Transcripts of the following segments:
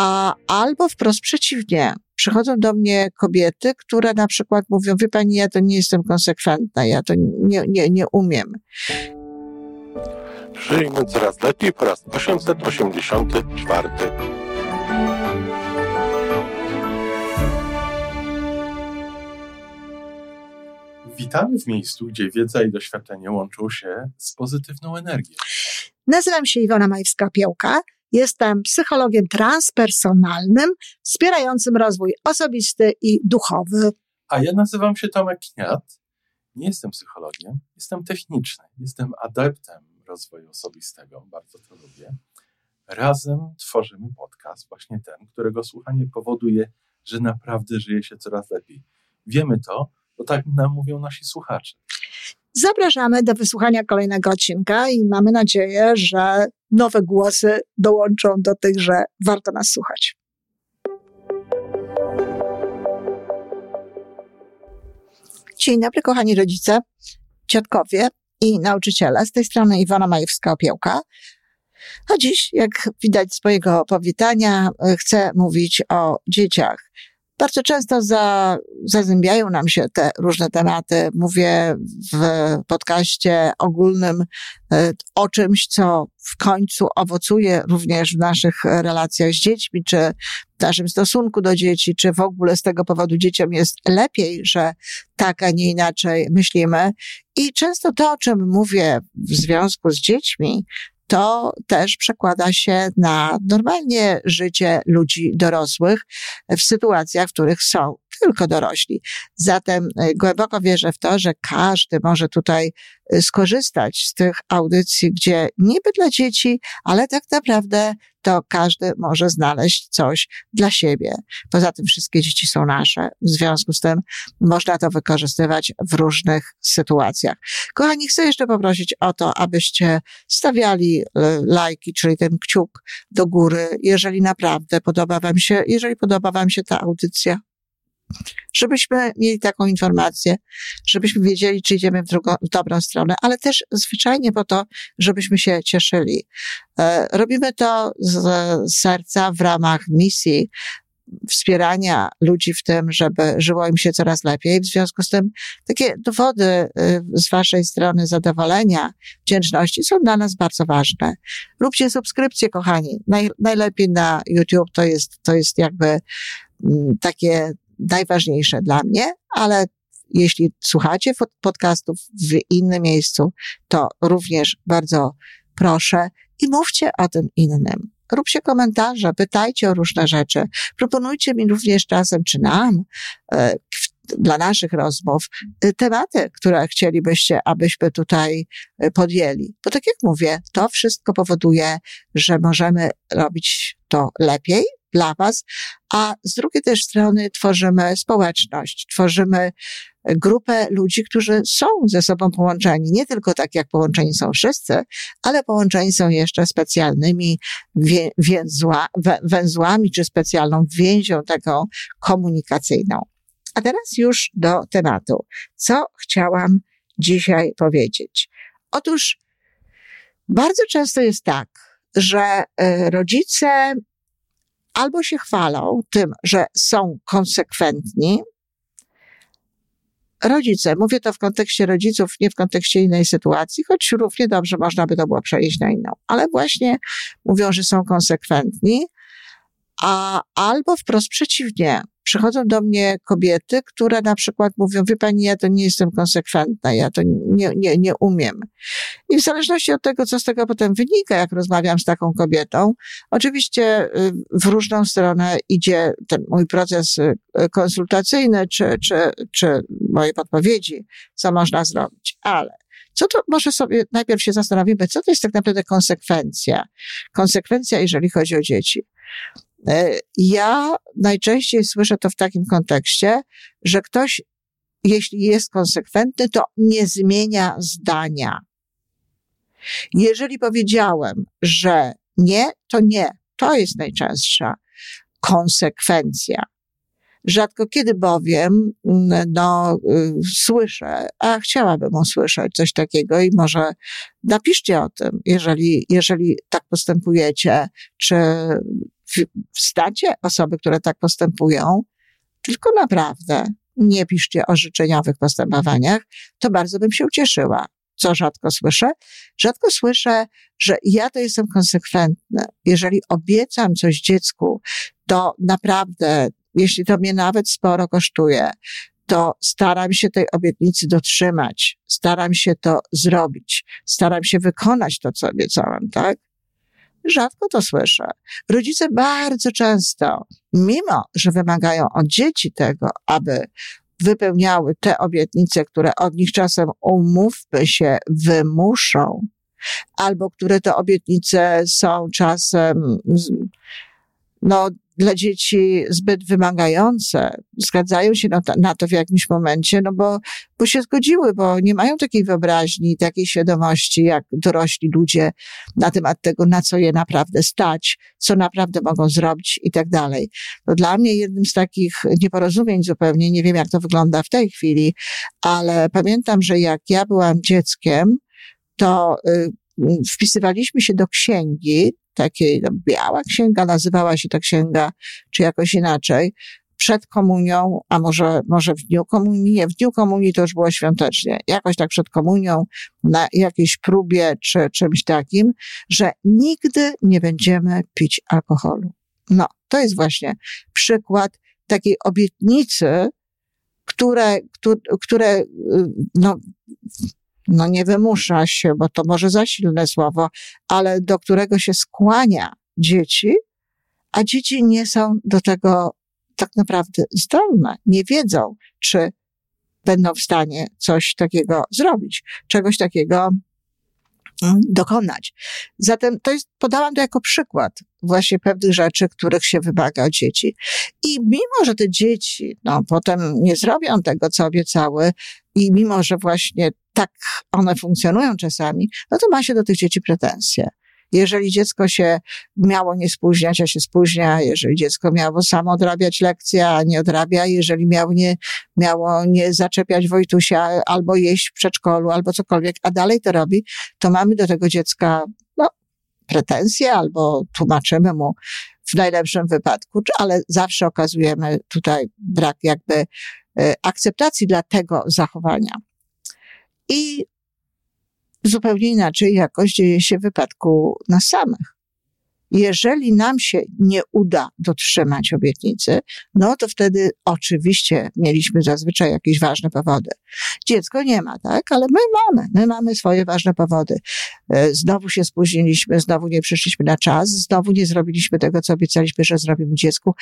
A albo wprost przeciwnie. Przychodzą do mnie kobiety, które na przykład mówią, wie pani, ja to nie jestem konsekwentna, ja to nie, nie, nie umiem. Żyjmy coraz lepiej po raz 884. Witamy w miejscu, gdzie wiedza i doświadczenie łączą się z pozytywną energią. Nazywam się Iwona Majwska-Piołka. Jestem psychologiem transpersonalnym, wspierającym rozwój osobisty i duchowy. A ja nazywam się Tomek Kniat. Nie jestem psychologiem, jestem techniczny, jestem adeptem rozwoju osobistego, bardzo to lubię. Razem tworzymy podcast, właśnie ten, którego słuchanie powoduje, że naprawdę żyje się coraz lepiej. Wiemy to, bo tak nam mówią nasi słuchacze. Zapraszamy do wysłuchania kolejnego odcinka i mamy nadzieję, że nowe głosy dołączą do tych, że warto nas słuchać. Dzień dobry, kochani rodzice, ciotkowie i nauczyciele. Z tej strony Iwona Majewska-Opiełka. A dziś, jak widać z mojego powitania, chcę mówić o dzieciach. Bardzo często za, zazębiają nam się te różne tematy. Mówię w podcaście ogólnym e, o czymś, co w końcu owocuje również w naszych relacjach z dziećmi, czy w naszym stosunku do dzieci, czy w ogóle z tego powodu dzieciom jest lepiej, że tak, a nie inaczej myślimy. I często to, o czym mówię w związku z dziećmi, to też przekłada się na normalnie życie ludzi dorosłych w sytuacjach, w których są tylko dorośli. Zatem e, głęboko wierzę w to, że każdy może tutaj e, skorzystać z tych audycji, gdzie niby dla dzieci, ale tak naprawdę to każdy może znaleźć coś dla siebie. Poza tym wszystkie dzieci są nasze. W związku z tym można to wykorzystywać w różnych sytuacjach. Kochani, chcę jeszcze poprosić o to, abyście stawiali e, lajki, czyli ten kciuk do góry, jeżeli naprawdę podoba wam się, jeżeli podoba wam się ta audycja żebyśmy mieli taką informację, żebyśmy wiedzieli, czy idziemy w, drugą, w dobrą stronę, ale też zwyczajnie po to, żebyśmy się cieszyli. E, robimy to z serca w ramach misji wspierania ludzi w tym, żeby żyło im się coraz lepiej. W związku z tym takie dowody y, z waszej strony zadowolenia, wdzięczności są dla nas bardzo ważne. Róbcie subskrypcje, kochani. Naj, najlepiej na YouTube to jest, to jest jakby mm, takie najważniejsze dla mnie, ale jeśli słuchacie podcastów w innym miejscu, to również bardzo proszę i mówcie o tym innym. Róbcie komentarze, pytajcie o różne rzeczy. Proponujcie mi również czasem, czy nam, e, dla naszych rozmów, e, tematy, które chcielibyście, abyśmy tutaj e, podjęli. Bo tak jak mówię, to wszystko powoduje, że możemy robić to lepiej, dla Was, a z drugiej też strony tworzymy społeczność, tworzymy grupę ludzi, którzy są ze sobą połączeni, nie tylko tak jak połączeni są wszyscy, ale połączeni są jeszcze specjalnymi węzła, węzłami czy specjalną więzią taką komunikacyjną. A teraz już do tematu. Co chciałam dzisiaj powiedzieć? Otóż bardzo często jest tak, że e, rodzice albo się chwalą tym, że są konsekwentni. Rodzice, mówię to w kontekście rodziców, nie w kontekście innej sytuacji, choć równie dobrze można by to było przejść na inną, ale właśnie mówią, że są konsekwentni, a albo wprost przeciwnie, przychodzą do mnie kobiety, które na przykład mówią, wie pani, ja to nie jestem konsekwentna, ja to nie, nie, nie umiem. I w zależności od tego, co z tego potem wynika, jak rozmawiam z taką kobietą, oczywiście y, w różną stronę idzie ten mój proces y, konsultacyjny, czy, czy, czy moje podpowiedzi, co można zrobić, ale co to, może sobie najpierw się zastanowimy, co to jest tak naprawdę konsekwencja? Konsekwencja, jeżeli chodzi o dzieci. E, ja najczęściej słyszę to w takim kontekście, że ktoś, jeśli jest konsekwentny, to nie zmienia zdania. Jeżeli powiedziałem, że nie, to nie. To jest najczęstsza konsekwencja. Rzadko kiedy bowiem, no, y, słyszę, a chciałabym usłyszeć coś takiego i może napiszcie o tym, jeżeli, jeżeli tak postępujecie, czy wstacie osoby, które tak postępują, tylko naprawdę nie piszcie o życzeniowych postępowaniach, to bardzo bym się ucieszyła. Co rzadko słyszę? Rzadko słyszę, że ja to jestem konsekwentny. Jeżeli obiecam coś dziecku, to naprawdę, jeśli to mnie nawet sporo kosztuje, to staram się tej obietnicy dotrzymać, staram się to zrobić, staram się wykonać to, co obiecałam, tak? Rzadko to słyszę. Rodzice bardzo często, mimo że wymagają od dzieci tego, aby wypełniały te obietnice, które od nich czasem, umówmy się, wymuszą, albo które te obietnice są czasem, no, dla dzieci zbyt wymagające, zgadzają się na to, w jakimś momencie, no bo, bo się zgodziły, bo nie mają takiej wyobraźni, takiej świadomości jak dorośli ludzie na temat tego, na co je naprawdę stać, co naprawdę mogą zrobić i tak dalej. To dla mnie jednym z takich nieporozumień zupełnie, nie wiem jak to wygląda w tej chwili, ale pamiętam, że jak ja byłam dzieckiem, to y, wpisywaliśmy się do księgi, takiej no, biała księga, nazywała się ta księga, czy jakoś inaczej, przed komunią, a może, może w dniu komunii, nie, w dniu komunii to już było świątecznie, jakoś tak przed komunią, na jakiejś próbie, czy czymś takim, że nigdy nie będziemy pić alkoholu. No, to jest właśnie przykład takiej obietnicy, które, które, które no, no nie wymusza się, bo to może za silne słowo, ale do którego się skłania dzieci, a dzieci nie są do tego tak naprawdę zdolne, nie wiedzą, czy będą w stanie coś takiego zrobić, czegoś takiego mm, dokonać. Zatem to jest, podałam to jako przykład właśnie pewnych rzeczy, których się wymaga od dzieci. I mimo, że te dzieci, no, potem nie zrobią tego, co obiecały, i mimo, że właśnie tak one funkcjonują czasami, no to ma się do tych dzieci pretensje. Jeżeli dziecko się miało nie spóźniać, a się spóźnia, jeżeli dziecko miało samo odrabiać lekcje, a nie odrabia, jeżeli miało nie, miało nie zaczepiać Wojtusia albo jeść w przedszkolu, albo cokolwiek, a dalej to robi, to mamy do tego dziecka, no, pretensje albo tłumaczymy mu w najlepszym wypadku, ale zawsze okazujemy tutaj brak jakby e, akceptacji dla tego zachowania. I zupełnie inaczej jakoś dzieje się w wypadku nas samych. Jeżeli nam się nie uda dotrzymać obietnicy, no to wtedy oczywiście mieliśmy zazwyczaj jakieś ważne powody. Dziecko nie ma, tak? Ale my mamy, my mamy swoje ważne powody. E, znowu się spóźniliśmy, znowu nie przyszliśmy na czas, znowu nie zrobiliśmy tego, co obiecaliśmy, że zrobimy dziecku,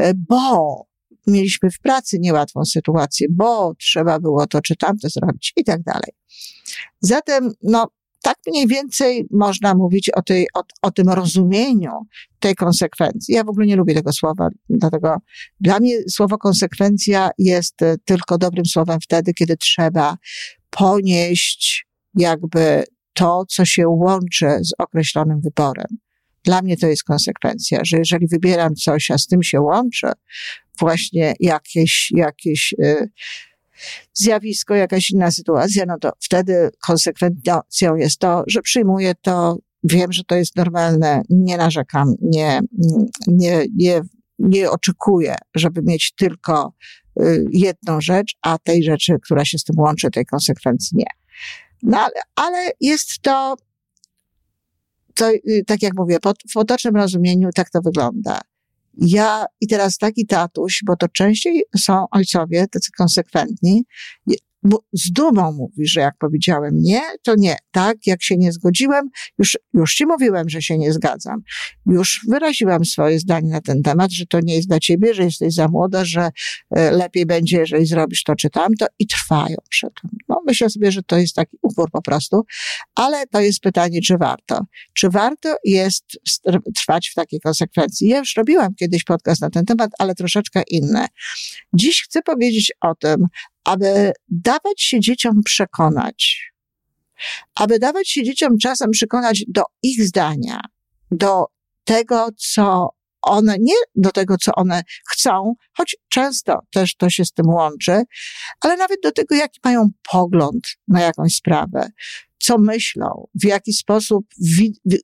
e, bo mieliśmy w pracy niełatwą sytuację, bo trzeba było to czy tamto zrobić i tak dalej. Zatem, no, tak mniej więcej można mówić o, tej, o, o tym rozumieniu tej konsekwencji. Ja w ogóle nie lubię tego słowa, dlatego dla mnie słowo konsekwencja jest e, tylko dobrym słowem wtedy, kiedy trzeba ponieść jakby to, co się łączy z określonym wyborem. Dla mnie to jest konsekwencja, że jeżeli wybieram coś, a z tym się łączy właśnie jakieś, jakieś y, zjawisko, jakaś inna sytuacja, no to wtedy konsekwencją jest to, że przyjmuję to, wiem, że to jest normalne, nie narzekam, nie, nie, nie, nie oczekuję, żeby mieć tylko y, jedną rzecz, a tej rzeczy, która się z tym łączy, tej konsekwencji nie. No ale, ale jest to to, y, tak jak mówię, w otocznym rozumieniu tak to wygląda. Ja i teraz taki tatuś, bo to częściej są ojcowie tacy konsekwentni, z dumą mówi, że jak powiedziałem nie, to nie. Tak, jak się nie zgodziłem, już, już ci mówiłem, że się nie zgadzam. Już wyraziłam swoje zdanie na ten temat, że to nie jest dla ciebie, że jesteś za młoda, że e, lepiej będzie, jeżeli zrobisz to czy tamto i trwają przy tym. No, myślę sobie, że to jest taki upór po prostu, ale to jest pytanie, czy warto. Czy warto jest trwać w takiej konsekwencji? Ja już robiłam kiedyś podcast na ten temat, ale troszeczkę inny. Dziś chcę powiedzieć o tym, aby dawać się dzieciom przekonać, aby dawać się dzieciom czasem przekonać do ich zdania, do tego, co one, nie do tego, co one chcą, choć często też to się z tym łączy, ale nawet do tego, jaki mają pogląd na jakąś sprawę. Co myślą, w jaki sposób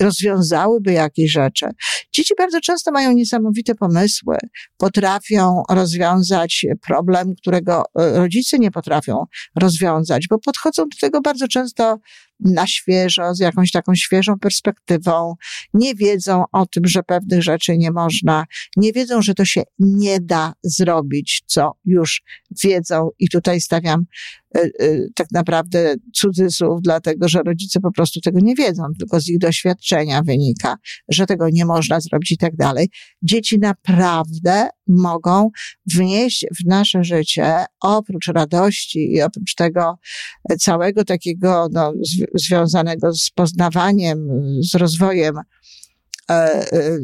rozwiązałyby jakieś rzeczy. Dzieci bardzo często mają niesamowite pomysły, potrafią rozwiązać problem, którego e, rodzice nie potrafią rozwiązać, bo podchodzą do tego bardzo często na świeżo, z jakąś taką świeżą perspektywą, nie wiedzą o tym, że pewnych rzeczy nie można, nie wiedzą, że to się nie da zrobić, co już wiedzą. I tutaj stawiam y, y, tak naprawdę cudzysłów, dlatego że rodzice po prostu tego nie wiedzą, tylko z ich doświadczenia wynika, że tego nie można zrobić i tak dalej. Dzieci naprawdę mogą wnieść w nasze życie, oprócz radości i oprócz tego całego takiego no, związanego z poznawaniem, z rozwojem e, e,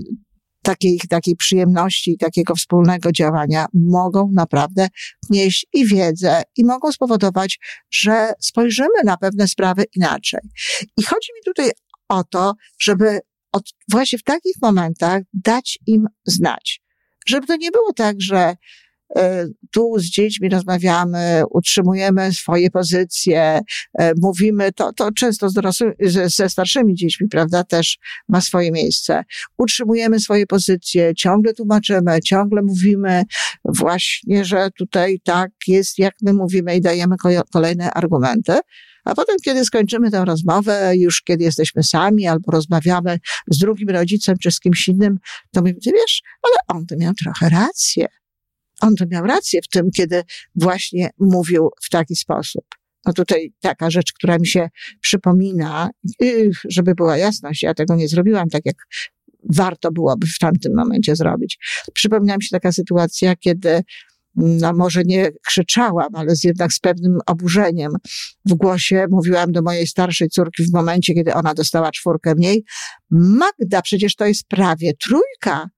takiej, takiej przyjemności takiego wspólnego działania mogą naprawdę wnieść i wiedzę i mogą spowodować, że spojrzymy na pewne sprawy inaczej. I chodzi mi tutaj o to, żeby od, właśnie w takich momentach dać im znać. Żeby to nie było tak, że tu z dziećmi rozmawiamy, utrzymujemy swoje pozycje, e, mówimy, to, to często z dorosłymi, ze starszymi dziećmi, prawda, też ma swoje miejsce. Utrzymujemy swoje pozycje, ciągle tłumaczymy, ciągle mówimy właśnie, że tutaj tak jest, jak my mówimy i dajemy kolejne argumenty. A potem, kiedy skończymy tę rozmowę, już kiedy jesteśmy sami albo rozmawiamy z drugim rodzicem czy z kimś innym, to mówimy, ty wiesz, ale on to miał trochę rację on to miał rację w tym, kiedy właśnie mówił w taki sposób. No tutaj taka rzecz, która mi się przypomina, żeby była jasność, ja tego nie zrobiłam tak, jak warto byłoby w tamtym momencie zrobić. Przypomina mi się taka sytuacja, kiedy no może nie krzyczałam, ale z jednak z pewnym oburzeniem w głosie mówiłam do mojej starszej córki w momencie, kiedy ona dostała czwórkę mniej. Magda, przecież to jest prawie trójka.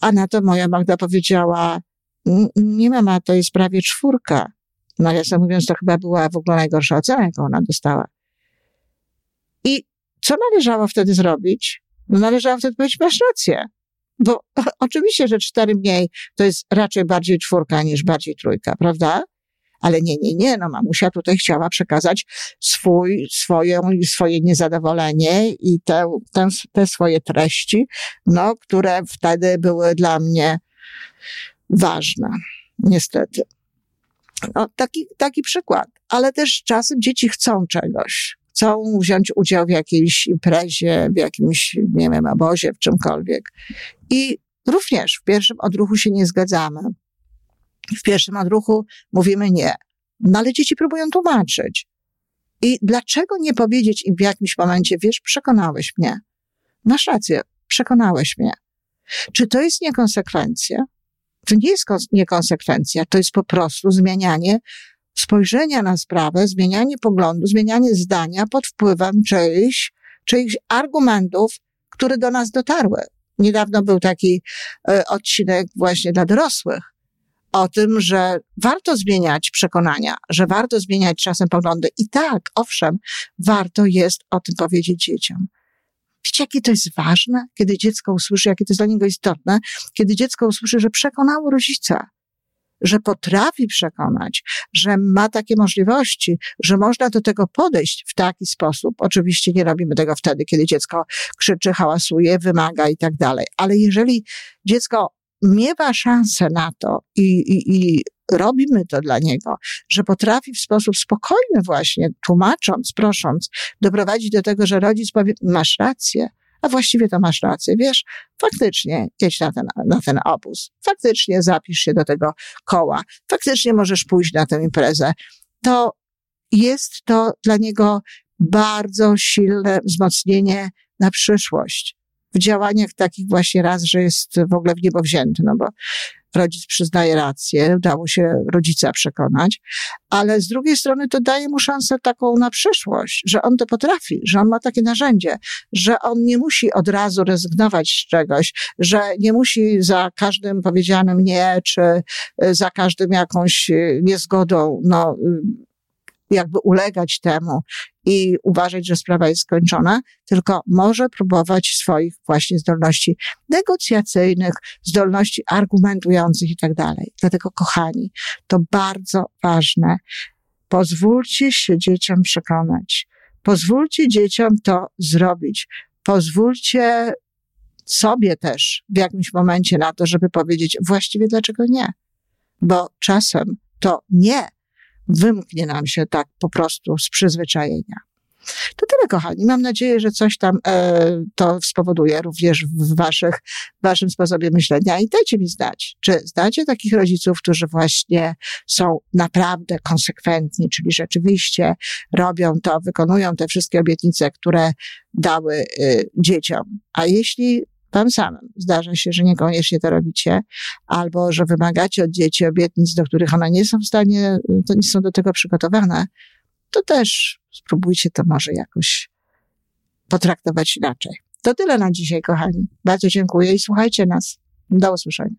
A na to moja Magda powiedziała, nie mama, to jest prawie czwórka. Nawiasem mówiąc, to chyba była w ogóle najgorsza ocena, jaką ona dostała. I co należało wtedy zrobić? No należało wtedy powiedzieć, masz rację. Bo oczywiście, że cztery mniej to jest raczej bardziej czwórka niż bardziej trójka, prawda? Ale nie, nie, nie, no mamusia tutaj chciała przekazać swój, swoją, swoje niezadowolenie i te, te, te swoje treści, no, które wtedy były dla mnie ważna, niestety. No, taki, taki przykład. Ale też czasem dzieci chcą czegoś. Chcą wziąć udział w jakiejś imprezie, w jakimś, nie wiem, obozie, w czymkolwiek. I również w pierwszym odruchu się nie zgadzamy. W pierwszym odruchu mówimy nie. No ale dzieci próbują tłumaczyć. I dlaczego nie powiedzieć im w jakimś momencie, wiesz, przekonałeś mnie. Masz rację, przekonałeś mnie. Czy to jest niekonsekwencja? To nie jest niekonsekwencja, to jest po prostu zmienianie spojrzenia na sprawę, zmienianie poglądu, zmienianie zdania pod wpływem czyichś, czyichś argumentów, które do nas dotarły. Niedawno był taki e, odcinek właśnie dla dorosłych o tym, że warto zmieniać przekonania, że warto zmieniać czasem poglądy. I tak, owszem, warto jest o tym powiedzieć dzieciom. Wiecie, jakie to jest ważne, kiedy dziecko usłyszy, jakie to jest dla niego istotne, kiedy dziecko usłyszy, że przekonało rodzica, że potrafi przekonać, że ma takie możliwości, że można do tego podejść w taki sposób. Oczywiście nie robimy tego wtedy, kiedy dziecko krzyczy, hałasuje, wymaga i tak dalej. Ale jeżeli dziecko miewa szansę na to i, i, i robimy to dla niego, że potrafi w sposób spokojny właśnie, tłumacząc, prosząc, doprowadzić do tego, że rodzic powie, masz rację, a właściwie to masz rację, wiesz, faktycznie jedź na ten, na ten obóz, faktycznie zapisz się do tego koła, faktycznie możesz pójść na tę imprezę. To jest to dla niego bardzo silne wzmocnienie na przyszłość. W działaniach takich właśnie raz, że jest w ogóle w niebo wzięty, no bo rodzic przyznaje rację, udało się rodzica przekonać, ale z drugiej strony to daje mu szansę taką na przyszłość, że on to potrafi, że on ma takie narzędzie, że on nie musi od razu rezygnować z czegoś, że nie musi za każdym powiedzianym nie, czy za każdym jakąś niezgodą, no, jakby ulegać temu i uważać, że sprawa jest skończona, tylko może próbować swoich właśnie zdolności negocjacyjnych, zdolności argumentujących i tak dalej. Dlatego, kochani, to bardzo ważne. Pozwólcie się dzieciom przekonać. Pozwólcie dzieciom to zrobić. Pozwólcie sobie też w jakimś momencie na to, żeby powiedzieć właściwie dlaczego nie. Bo czasem to nie wymknie nam się tak po prostu z przyzwyczajenia. To tyle, kochani. Mam nadzieję, że coś tam e, to spowoduje również w waszych, waszym sposobie myślenia. I dajcie mi znać, czy znacie takich rodziców, którzy właśnie są naprawdę konsekwentni, czyli rzeczywiście robią to, wykonują te wszystkie obietnice, które dały y, dzieciom. A jeśli wam samym zdarza się, że niekoniecznie to robicie, albo że wymagacie od dzieci obietnic, do których one nie są w stanie, to nie są do tego przygotowane, to też spróbujcie to może jakoś potraktować inaczej. To tyle na dzisiaj, kochani. Bardzo dziękuję i słuchajcie nas. Do usłyszenia.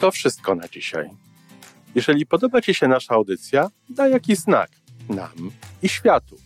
To wszystko na dzisiaj. Jeżeli podoba Ci się nasza audycja, daj jakiś znak nam i światu.